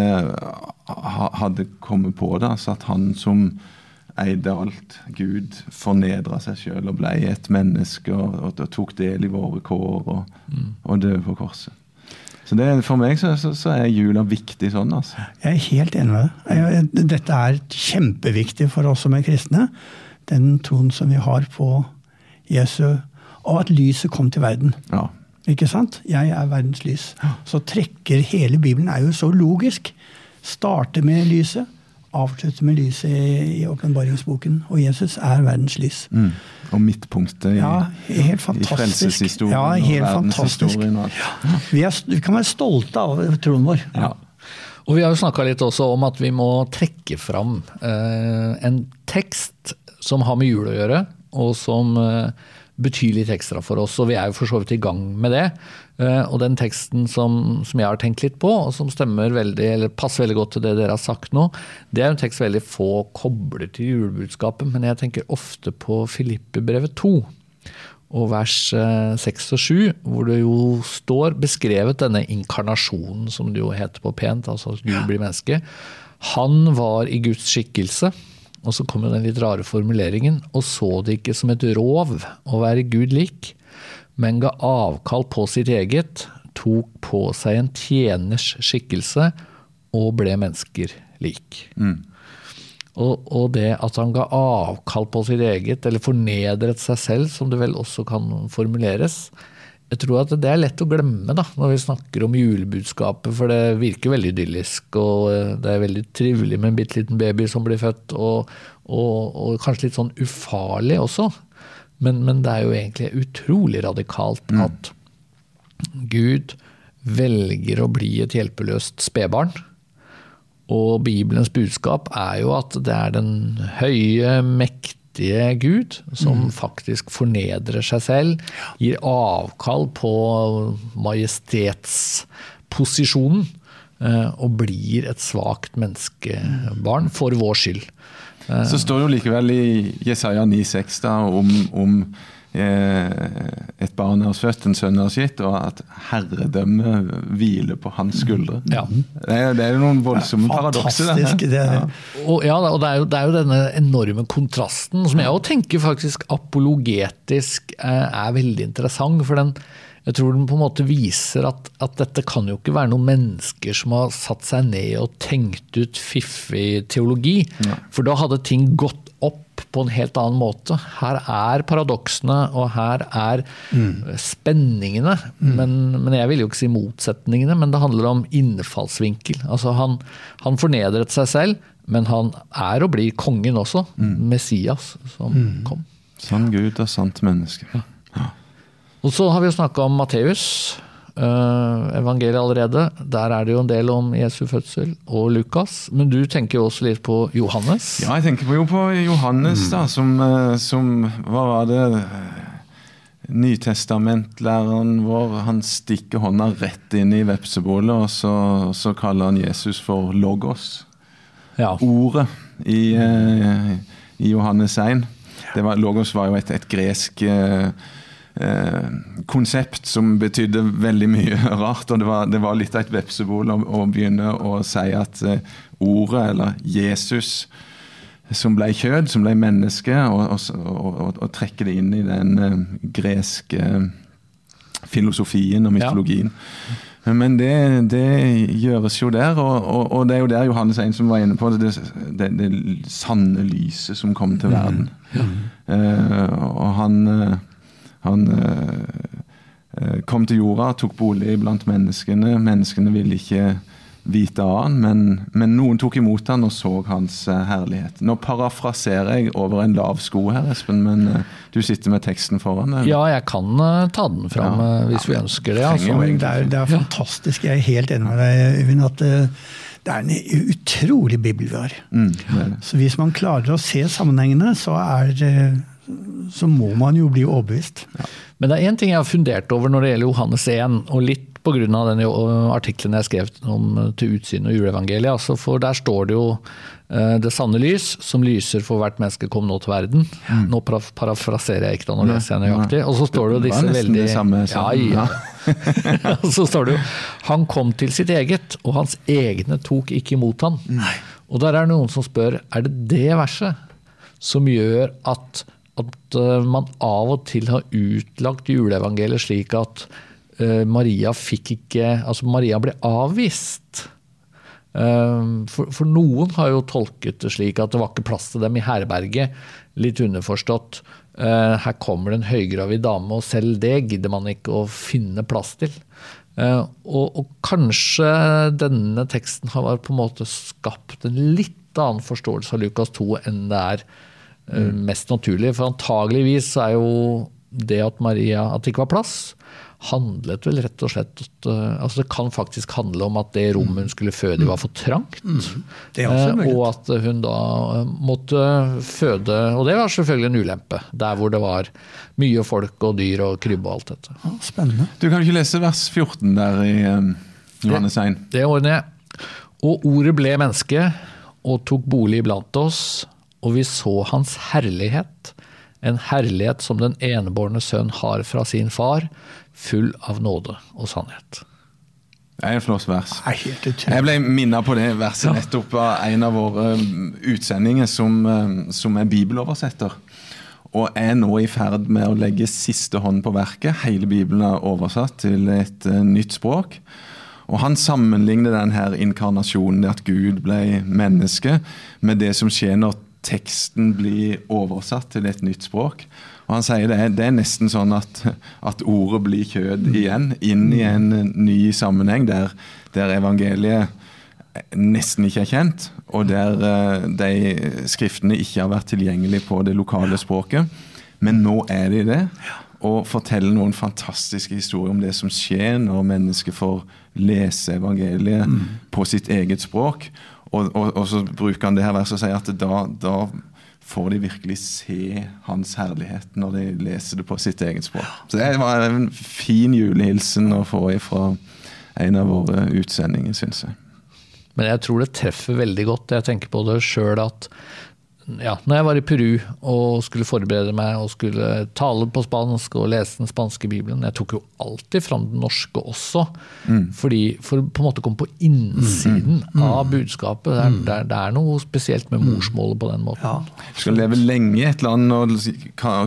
hadde kommet på det. Altså at han som eide alt, Gud, fornedra seg sjøl og ble et menneske og, og, og, tok del i våre kår og, mm. og døde på korset. Så det, For meg så, så, så, er jula viktig sånn. altså. Jeg er helt enig med deg. Dette er kjempeviktig for oss som er kristne. Den troen som vi har på Jesu, og at lyset kom til verden. Ja. Ikke sant? Jeg er verdens lys. Så trekker hele Bibelen er jo så logisk. Starter med lyset avslutter med lyset i åpenbaringsboken. Og Jesus er verdens lys. Mm. Og midtpunktet i, ja, helt fantastisk. i frelseshistorien ja, helt og verdenshistorien. Og ja, vi, er, vi, kan være stolte av troen vår. Ja. Og Vi har jo snakka litt også om at vi må trekke fram eh, en tekst som har med jul å gjøre, og som eh, betyr litt ekstra for oss. Og vi er jo for så vidt i gang med det. Eh, og den teksten som, som, jeg har tenkt litt på, og som stemmer veldig, eller passer veldig godt til det dere har sagt nå, det er en tekst veldig få kobler til julebudskapet, men jeg tenker ofte på Filippe-brevet 2. Og vers 6 eh, og 7, hvor det jo står beskrevet denne inkarnasjonen, som det jo heter på pent, altså at Gud blir menneske. Han var i Guds skikkelse. Og så kommer den litt rare formuleringen. Og så det ikke som et rov å være Gud lik, men ga avkall på sitt eget, tok på seg en tjeners skikkelse og ble mennesker lik. Mm. Og, og, det at han ga avkall på sitt eget, eller fornedret seg selv, som det vel også kan formuleres, jeg tror at det er lett å glemme da, når vi snakker om julebudskapet, for det virker veldig idyllisk. Og eh, det er veldig trivelig med en bitte liten baby som blir født, og, og, og kanskje litt sånn ufarlig også. Men, men, det er jo egentlig utrolig radikalt mm. at Gud velger å bli et hjelpeløst spedbarn. Og Bibelens budskap er jo at det er den høye, mektige Gud som mm. faktisk fornedrer seg selv, gir avkall på majestetsposisjonen eh, og blir et svakt menneskebarn for vår skyld. Så står det jo likevel i Jesaja 9,6 om, om eh, et barn er født, en sønn er gitt, og at herredømmet hviler på hans skuldre. Ja. Det, er, det, er, jo noen voldsomme paradokser. Det, ja. Og, ja, og det er, jo, det er, jo, denne enorme kontrasten, som jeg òg tenker faktisk apologetisk er, eh, er veldig interessant. for den jeg tror den på en måte viser at, at, dette kan jo ikke være noen mennesker som har satt seg ned og tenkt ut fiffig teologi. Ja. For da hadde ting gått opp på en helt annen måte. Her er paradoksene, og her er mm. spenningene. Mm. Men, men, jeg vil jo ikke si motsetningene, men det handler om innfallsvinkel. Altså han, han fornedret seg selv, men han er og blir kongen også. Mm. Messias som mm. kom. Sann Gud og sant menneske. Ja. Og så har vi jo snakka om Matteus. Uh, evangeliet allerede. Der er det jo en del om Jesu fødsel og Lukas. Men du tenker jo også litt på Johannes? Ja, jeg tenker jo på Johannes, da, som, eh, som Hva var det? Nytestamentlæreren vår han stikker hånda rett inn i vepsebålet, og så, så kaller han Jesus for logos. Ja. Ordet i, uh, i Johannes 1. Var, logos var jo et, et gresk uh, Eh, konsept som betydde veldig mye rart. og Det var, det var litt av et vepsebol å, å, begynne å si at eh, ordet, eller Jesus, som ble kjød, som ble menneske, og, og, og trekke det inn i den uh, greske filosofien og mytologien. Ja. Men det, det, gjøres jo der, og, og, det er jo der Johannes 1 som var inne på det, det, det sanne lyset som kom til mm. verden. Ja. Uh, og han han eh, eh, kom til jorda, tok bolig blant menneskene. Menneskene ville ikke vite av han, men, men, noen tok imot han og så hans uh, herlighet. Nå parafraserer jeg over en lav sko her, Espen, men uh, du sitter med teksten foran deg. Ja, jeg kan ta den fram ja. hvis ja, vi ønsker det. Altså. Det, er, det er fantastisk. Jeg er helt enig med deg, Øyvind. at det er en utrolig bibel vi har. Mm, så hvis man klarer å se sammenhengene, så er så må man jo bli overbevist. Ja. Men det er én ting jeg har fundert over når det gjelder Johannes 1, og litt pga. den artikkelen jeg skrev om Til utsyn og juleevangeliet. Altså for der står det jo uh, det sanne lys, som lyser for hvert menneske kom nå til verden. Nå parafraserer jeg ikke da, nå leser jeg nøyaktig. Og så står det jo disse veldig det samme, ja, ja. så står det jo Han kom til sitt eget, og hans egne tok ikke imot han. Og der er det noen som spør er det det verset som gjør at, at uh, man av og til har utlagt juleevangeliet slik at uh, Maria fikk ikke Altså Maria ble avvist. Uh, for, for, noen har jo tolket det slik at det var ikke plass til dem i herberget. Litt underforstått. Her kommer det en høygravid dame, og selv det gidder man ikke å finne plass til. Og, og, kanskje denne teksten har på en måte skapt en litt annen forståelse av Lukas 2 enn det er mm. mest naturlig. For antageligvis er jo det at Maria at det ikke var plass, handlet vel rett og slett uh, altså Det kan faktisk handle om at det rommet hun skulle føde i, var for trangt. Mm. Uh, og at hun da måtte føde Og det var selvfølgelig en ulempe. Der hvor det var mye folk og dyr og krybbe og alt dette. Spennende. Du kan ikke lese vers 14 der i Johannes 1? Det, det ordner jeg. Og ordet ble menneske og tok bolig blant oss, og vi så hans herlighet en herlighet som den enebårne sønn har fra sin far, full av nåde og sannhet. Det er en flott vers. Jeg ble minnet på det verset nettopp av en av våre um, utsendinger som, um, som er bibeloversetter. Og er nå i ferd med å legge siste hånd på verket. Hele Bibelen er oversatt til et uh, nytt språk. Og Han sammenligner denne inkarnasjonen, at Gud ble menneske, med det som skjer når teksten blir oversatt til et nytt språk. Og han sier det, det er nesten sånn at, at, ordet blir kjød igjen, inn i en ny sammenheng der, der evangeliet nesten ikke er kjent, og der uh, de skriftene ikke har vært tilgjengelige på det lokale språket. Men nå er de det, og forteller noen fantastiske historier om det som skjer når mennesker får lese evangeliet mm. på sitt eget språk. Og, og, og, så bruker han det her verset og sier at da, da, får de virkelig se hans herlighet når de leser det på sitt eget språk. Så det var en fin julehilsen å få ifra en av våre utsendinger, syns jeg. Men jeg tror det treffer veldig godt. Jeg tenker på det sjøl at ja, når jeg var i Peru og skulle forberede meg og skulle tale på spansk og lese den spanske bibelen Jeg tok jo alltid fram den norske også, mm. fordi, for å på en måte komme på innsiden mm. mm. av budskapet. Det er, mm. det, er, det er, noe spesielt med mm. morsmålet på den måten. Ja. Du skal leve lenge i et land og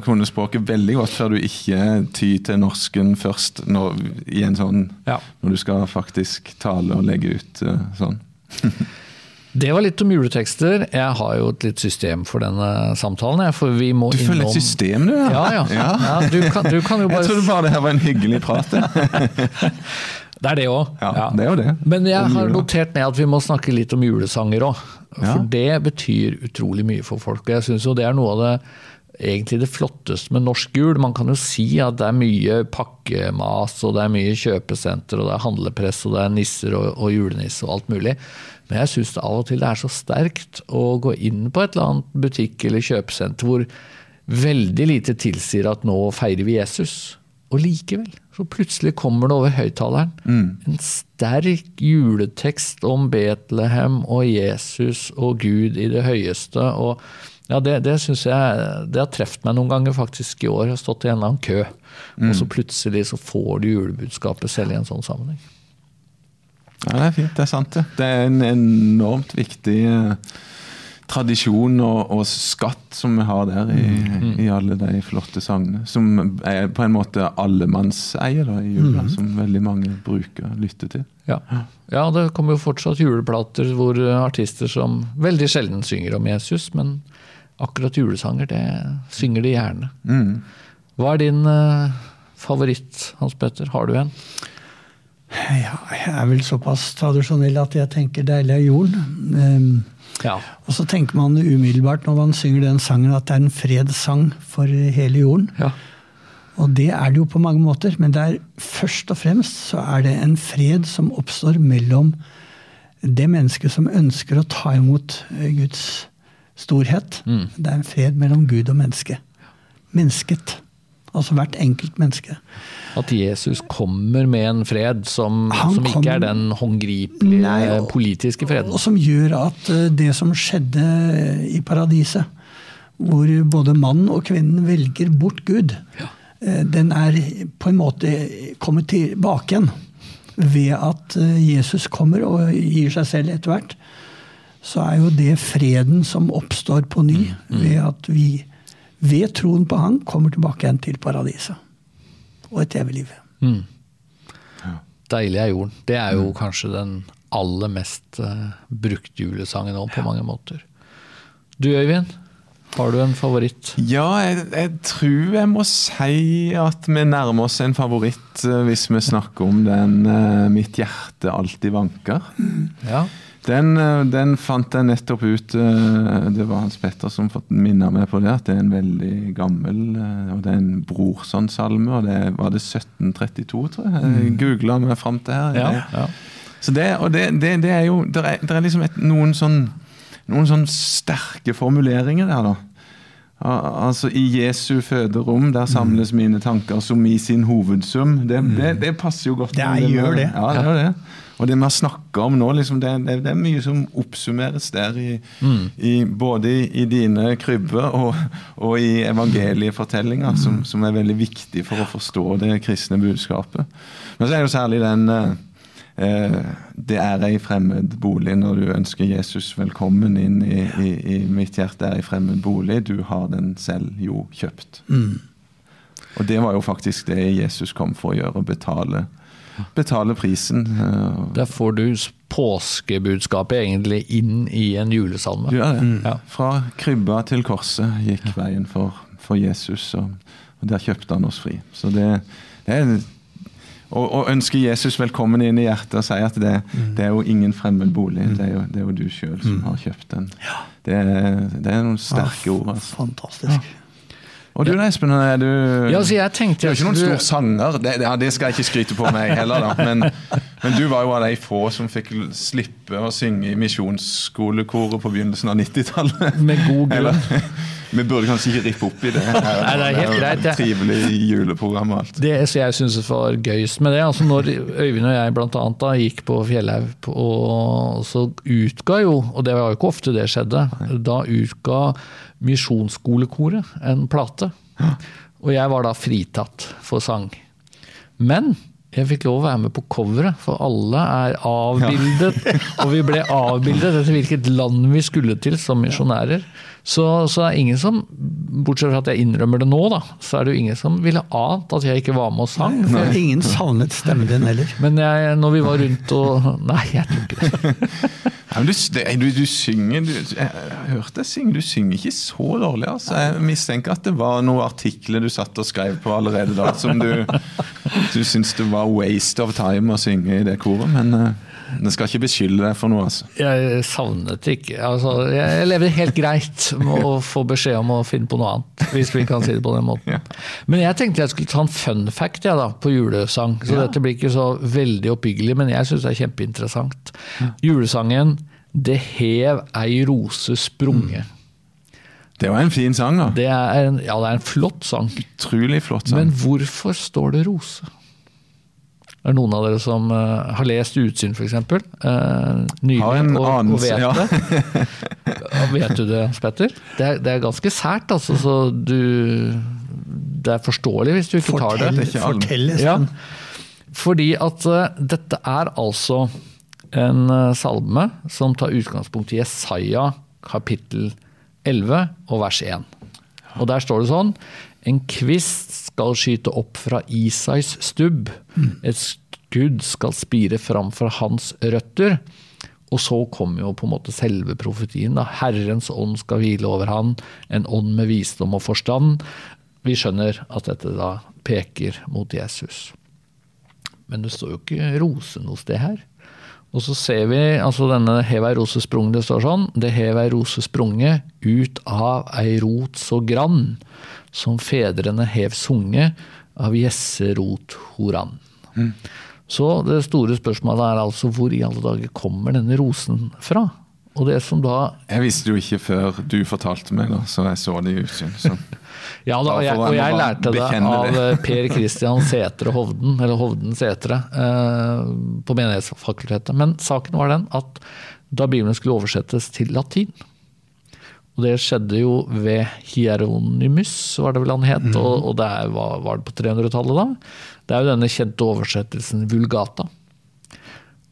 kunne språket veldig godt før du ikke tyr til norsken først når, i en sånn, ja. når du skal faktisk tale og legge ut uh, sånn. Det var litt om juletekster. Jeg har jo et litt system for denne samtalen. For vi må du følger innom... et system, du? Ja, ja. ja. ja du, kan, du, kan, jo bare Jeg trodde bare det her var en hyggelig prat. det er det òg. Ja, det er jo det. Men jeg har notert ned at vi må snakke litt om julesanger òg. For det betyr utrolig mye for folk. Og jeg syns jo det er noe av det egentlig det flotteste med norsk jul. Man kan jo si at det er mye pakkemas, og det er mye kjøpesenter, og det er handlepress, og det er nisser og, og julenisse og alt mulig. Men jeg syns av og til det er så sterkt å gå inn på et eller annet butikk eller kjøpesenter hvor veldig lite tilsier at nå feirer vi Jesus. Og likevel, så plutselig kommer det over høyttaleren mm. en sterk juletekst om Betlehem og Jesus og Gud i det høyeste. og ja, Det, det synes jeg, det har truffet meg noen ganger faktisk i år. Jeg har stått i en eller annen kø, mm. og så plutselig så får du julebudskapet selv i en sånn sammenheng. Ja, Det er fint. Det er sant, det. Det er en enormt viktig eh, tradisjon og, og, skatt som vi har der i, mm. i, alle de flotte sangene. Som er på en måte allemannseie da, i jula, mm. som veldig mange bruker og lytter til. Ja. ja, det kommer jo fortsatt juleplater hvor artister som veldig sjelden synger om Jesus, men akkurat julesanger, det synger de gjerne. Mm. Hva er din eh, favoritt, Hans Petter? Har du en? Ja, jeg er vel såpass tradisjonell at jeg tenker 'Deilig er jorden'. Um, ja. Og så tenker man umiddelbart når man synger den sangen, at det er en fredssang for hele jorden. Ja. Og det er det jo på mange måter, men det er først og fremst så er det en fred som oppstår mellom det mennesket som ønsker å ta imot eh, Guds storhet. Mm. Det er en fred mellom Gud og menneske. Mennesket. Altså hvert enkelt menneske. At Jesus kommer med en fred som, som ikke er den håndgripelige nei, politiske freden? Og som gjør at eh, det som skjedde i paradiset, hvor både mannen og kvinnen velger bort Gud, ja. eh, den er på en måte kommet tilbake igjen ved at eh, Jesus kommer og gir seg selv etter hvert. Så er jo det freden som oppstår på ny ved at vi ved troen på Han kommer tilbake igjen til paradiset. Og et evig liv. Mm. Deilig er jorden. Det er jo kanskje den aller mest uh, brukte julesangen nå, på mange måter. Du Øyvind, har du en favoritt? Ja, jeg, jeg, tror jeg må si at vi nærmer oss en favoritt uh, hvis vi snakker om den uh, 'Mitt hjerte alltid vanker'. Ja. Den, den, fant jeg nettopp ut Det var Hans Petter som minna meg på det. At det er en veldig gammel og Det er en Brorson-salme. og det Var det 1732, tror jeg? Jeg mm. googla meg fram til her. Ja, ja. Så det, og det, det, det, er jo Det er, er, liksom et, noen sånn noen sånn sterke formuleringer der, da. Altså I Jesu føderom, der samles mine tanker som i sin hovedsum. Det, det passer jo godt. Det gjør det. Ja, det gjør det. Og det vi har snakka om nå, liksom, det, det, det, er mye som oppsummeres der. I, mm. i, både i, i, dine krybber og, og i evangeliefortellinga, mm. som, som, er veldig viktig for å forstå det kristne budskapet. Men så er det jo særlig den eh, eh Det er ei fremmed bolig når du ønsker Jesus velkommen inn i, i, mitt hjerte. er ei fremmed bolig, du har den selv jo kjøpt. Mm. Og det var jo faktisk det Jesus kom for å gjøre, betale betale prisen. Eh, Der får du påskebudskapet egentlig inn i en julesalme. Du gjør det. Mm. Ja. Fra krybba til korset gikk veien for, for Jesus, og, og, der kjøpte han oss fri. Så det, det er å, å, ønske Jesus velkommen inn i hjertet og si at det, mm. det er jo ingen fremmed bolig. Mm. Det, er jo, det, er jo, du sjøl som mm. har kjøpt den. Det, det, er noen sterke ja, ord. Altså. Fantastisk. Ja. Og du Espen, du, ja, altså jeg tenkte, du er ikke noen stor sanger. Det, ja, det, skal jeg ikke skryte på meg heller, da. Men, men, du var jo av de få som fikk slippe å synge i misjonsskolekoret på begynnelsen av 90-tallet. Med god grunn. Eller, vi burde kanskje ikke rippe opp i det. Nei, det er helt greit. Ja. Trivelig juleprogram og alt. Det som jeg syns var gøyest med det, altså når Øyvind og jeg blant annet da gikk på Fjellhaug, og så utga jo, og det var jo ikke ofte det skjedde, da utga Misjonsskolekoret en plate. Og jeg var da fritatt for sang. Men jeg fikk lov å være med på coveret, for alle er avbildet. Ja. og vi ble avbildet etter hvilket land vi skulle til som misjonærer. Så, så er ingen som, bortsett fra at jeg innrømmer det nå, da, så er det jo ingen som ville ant at jeg ikke var med og sang. Nei, ingen savnet stemmen din heller. Men jeg, når vi var rundt og Nei, jeg tror ikke det. Ja, du, du, du, synger du, Jeg hørte deg synge, du synger ikke så dårlig. altså. Jeg mistenker at det var noen artikler du satt og skrev på allerede da, som du, du syntes det var waste of time å synge i det koret. men... Jeg skal ikke beskylde deg for noe. altså. Jeg savnet ikke altså, Jeg levde helt greit med å få beskjed om å finne på noe annet. Hvis vi kan si det på den måten. Ja. Men jeg tenkte jeg skulle ta en fun fact ja, da, på julesang. Så ja. dette blir ikke så veldig oppbyggelig, men jeg syns det er kjempeinteressant. Julesangen 'Det hev ei rose sprunge'. Mm. Det var en fin sang, da. Det er en, ja, det er en flott sang. Utrolig flott sang. Men hvorfor står det rose? Er noen av dere som uh, har lest 'Utsyn', f.eks.? Uh, nylig, har en og, anelse, og vet ja. det. vet du det, Petter? Det er, det er, ganske sært, altså. Så du Det er forståelig hvis du ikke fortell, tar det. Fortell, ja. Fordi at uh, dette er altså en uh, salme som tar utgangspunkt i Jesaja kapittel 11 og vers 1. Og der står det sånn en kvist skal skyte opp fra Isais stubb. Et skudd skal spire fram fra hans røtter. Og så kommer jo på en måte selve profetien. Da. Herrens ånd skal hvile over han, en ånd med visdom og forstand. Vi skjønner at dette da peker mot Jesus. Men det står jo ikke rose noe sted her. Og så ser vi altså denne hev ei rose sprung, det står sånn. Det hev ei rose sprunge ut av ei rot så grann som fedrene hev sunge av gjesserot horan. Mm. Så det store spørsmålet er altså hvor i alle dager kommer denne rosen fra? Og det som da Jeg visste jo ikke før du fortalte meg, da, så jeg så det i utsyn. ja, da, og, jeg, og jeg lærte det av. Eh, per Christian Setre Hovden, eller Hovden Setre, eh, på Menighetsfakultetet. Men saken var den at da Bibelen skulle oversettes til latin, Og det skjedde jo ved Hieronymus, var det vel han het. Og, og det er, var, var det på 300-tallet da? Det er jo denne kjente oversettelsen Vulgata.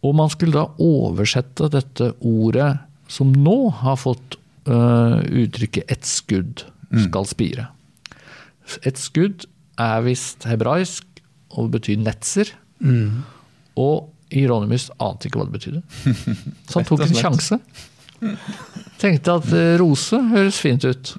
Og man skulle da oversette dette ordet som nå har fått uh, uttrykket 'ett skudd skal spire'. Et skudd er visst hebraisk og betyr netser. Og Hieronymus ante ikke hva det betydde. Så han tok en sjanse. Tenkte at eh, rose høres fint ut.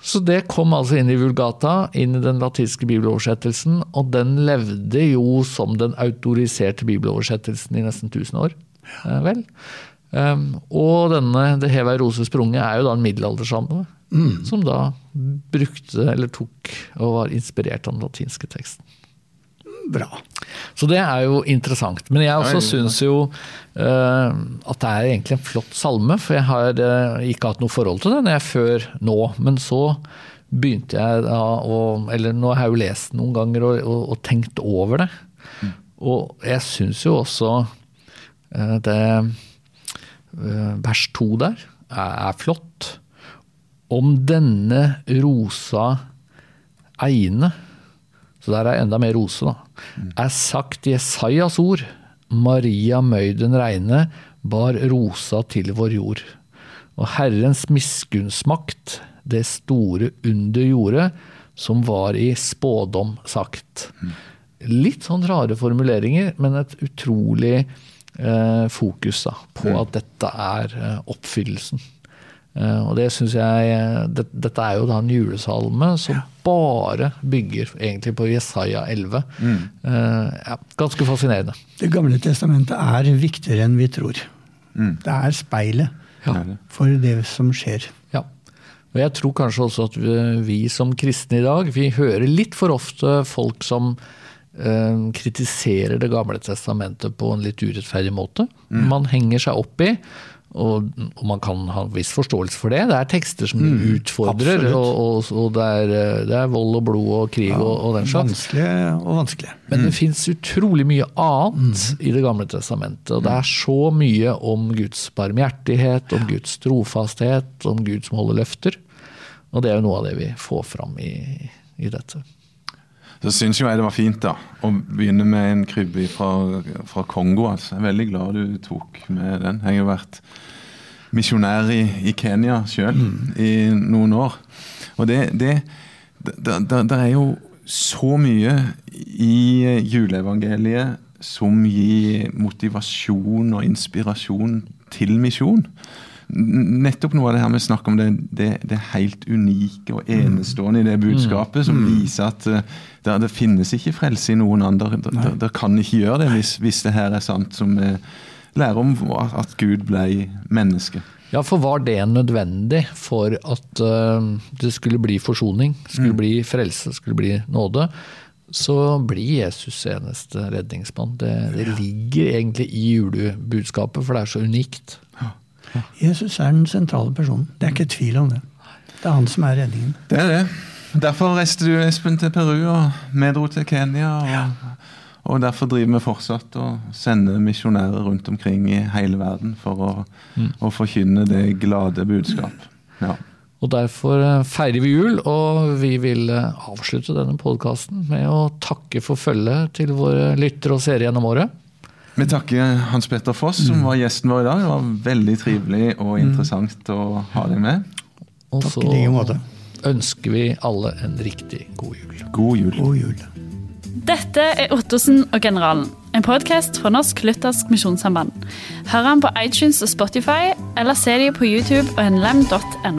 Så det kom altså inn i Vulgata, inn i den latinske bibeloversettelsen, og den levde jo som den autoriserte bibeloversettelsen i nesten 1000 år. Eh, vel. Um, og denne Det heva ei rose sprunget er jo da en middelaldersalme. Som da brukte, eller tok, og var inspirert av den latinske teksten. Bra. Så det er jo interessant. Men jeg også syns jo uh, at det er egentlig en flott salme, for jeg har uh, ikke hatt noe forhold til den jeg før nå. Men så begynte jeg da å Eller nå har jeg jo lest den noen ganger og, og, og tenkt over det. Og jeg syns jo også uh, det Vers to der er, er flott. Om denne rosa eine så der er enda mer rose, da. Er sagt Jesajas ord. Maria møyden reine, bar rosa til vår jord. Og Herrens miskunnsmakt, det store under gjorde, som var i spådom sagt. Litt sånn rare formuleringer, men et utrolig eh, fokus da, på at dette er eh, oppfyllelsen. Eh, og det synes jeg eh, det, Dette er jo da en julesalme som bare bygger egentlig på Jesaja 11. Eh, ja, ganske fascinerende. Det gamle testamentet er viktigere enn vi tror. Det er speilet Ja. for det som skjer. Ja. Og jeg tror kanskje også at vi, vi som kristne i dag, vi hører litt for ofte folk som eh, kritiserer Det gamle testamentet på en litt urettferdig måte. Man henger seg opp i, og, og man kan ha en viss forståelse for det. Det er tekster som utfordrer, og, og, og det, er, eh, det er vold og blod og krig og, og den slags. Vanskelig og vanskelig. Men det fins utrolig mye annet i Det gamle testamentet. Og det er så mye om Guds barmhjertighet, om Guds trofasthet, om Gud som holder løfter. Og det er jo noe av det vi får fram i, i dette. Så syns jo jeg det var fint da, å begynne med en krybbe fra, fra Kongo. altså. Jeg er veldig glad du tok med den. Jeg har vært misjonær i, i Kenya sjøl i noen år. Og det, det der, der, der er jo så mye i juleevangeliet som gir motivasjon og inspirasjon til misjon. Nettopp noe av det her vi snakker om, det, det, det helt unike og enestående i det budskapet, som viser at eh, det, det finnes ikke frelse i noen andre. Dere kan ikke gjøre det hvis, hvis det her er sant, som vi lærer om at Gud ble menneske. Ja, for var det nødvendig for at eh, det skulle bli forsoning, skulle bli frelse, skulle bli nåde, så blir Jesus eneste redningsmann. Det, det ligger egentlig i julebudskapet, for det er så unikt. Jesus er den sentrale personen. Det er ikke tvil om det. Det er han som er redningen. Det er det. Derfor reiste du, Espen, til Peru, og vi dro til Kenya. Og, og derfor driver vi fortsatt og sender misjonærer rundt omkring i hele verden for å, å forkynne det glade budskap. Ja. Og derfor eh, feirer vi jul, og vi vil eh, avslutte denne podkasten med å takke for følget til våre lyttere og seere gjennom året. Vi takker Hans Petter Foss, som var gjesten vår i dag. Det var veldig trivelig og interessant å ha deg med. Takk i like måte. Ønsker vi alle en riktig god jul. God jul. God jul. Dette er Ottosen og generalen, en podkast fra Norsk Luthersk Misjonssamband. Hør han på iTunes og Spotify, eller se dem på YouTube og nlem.no.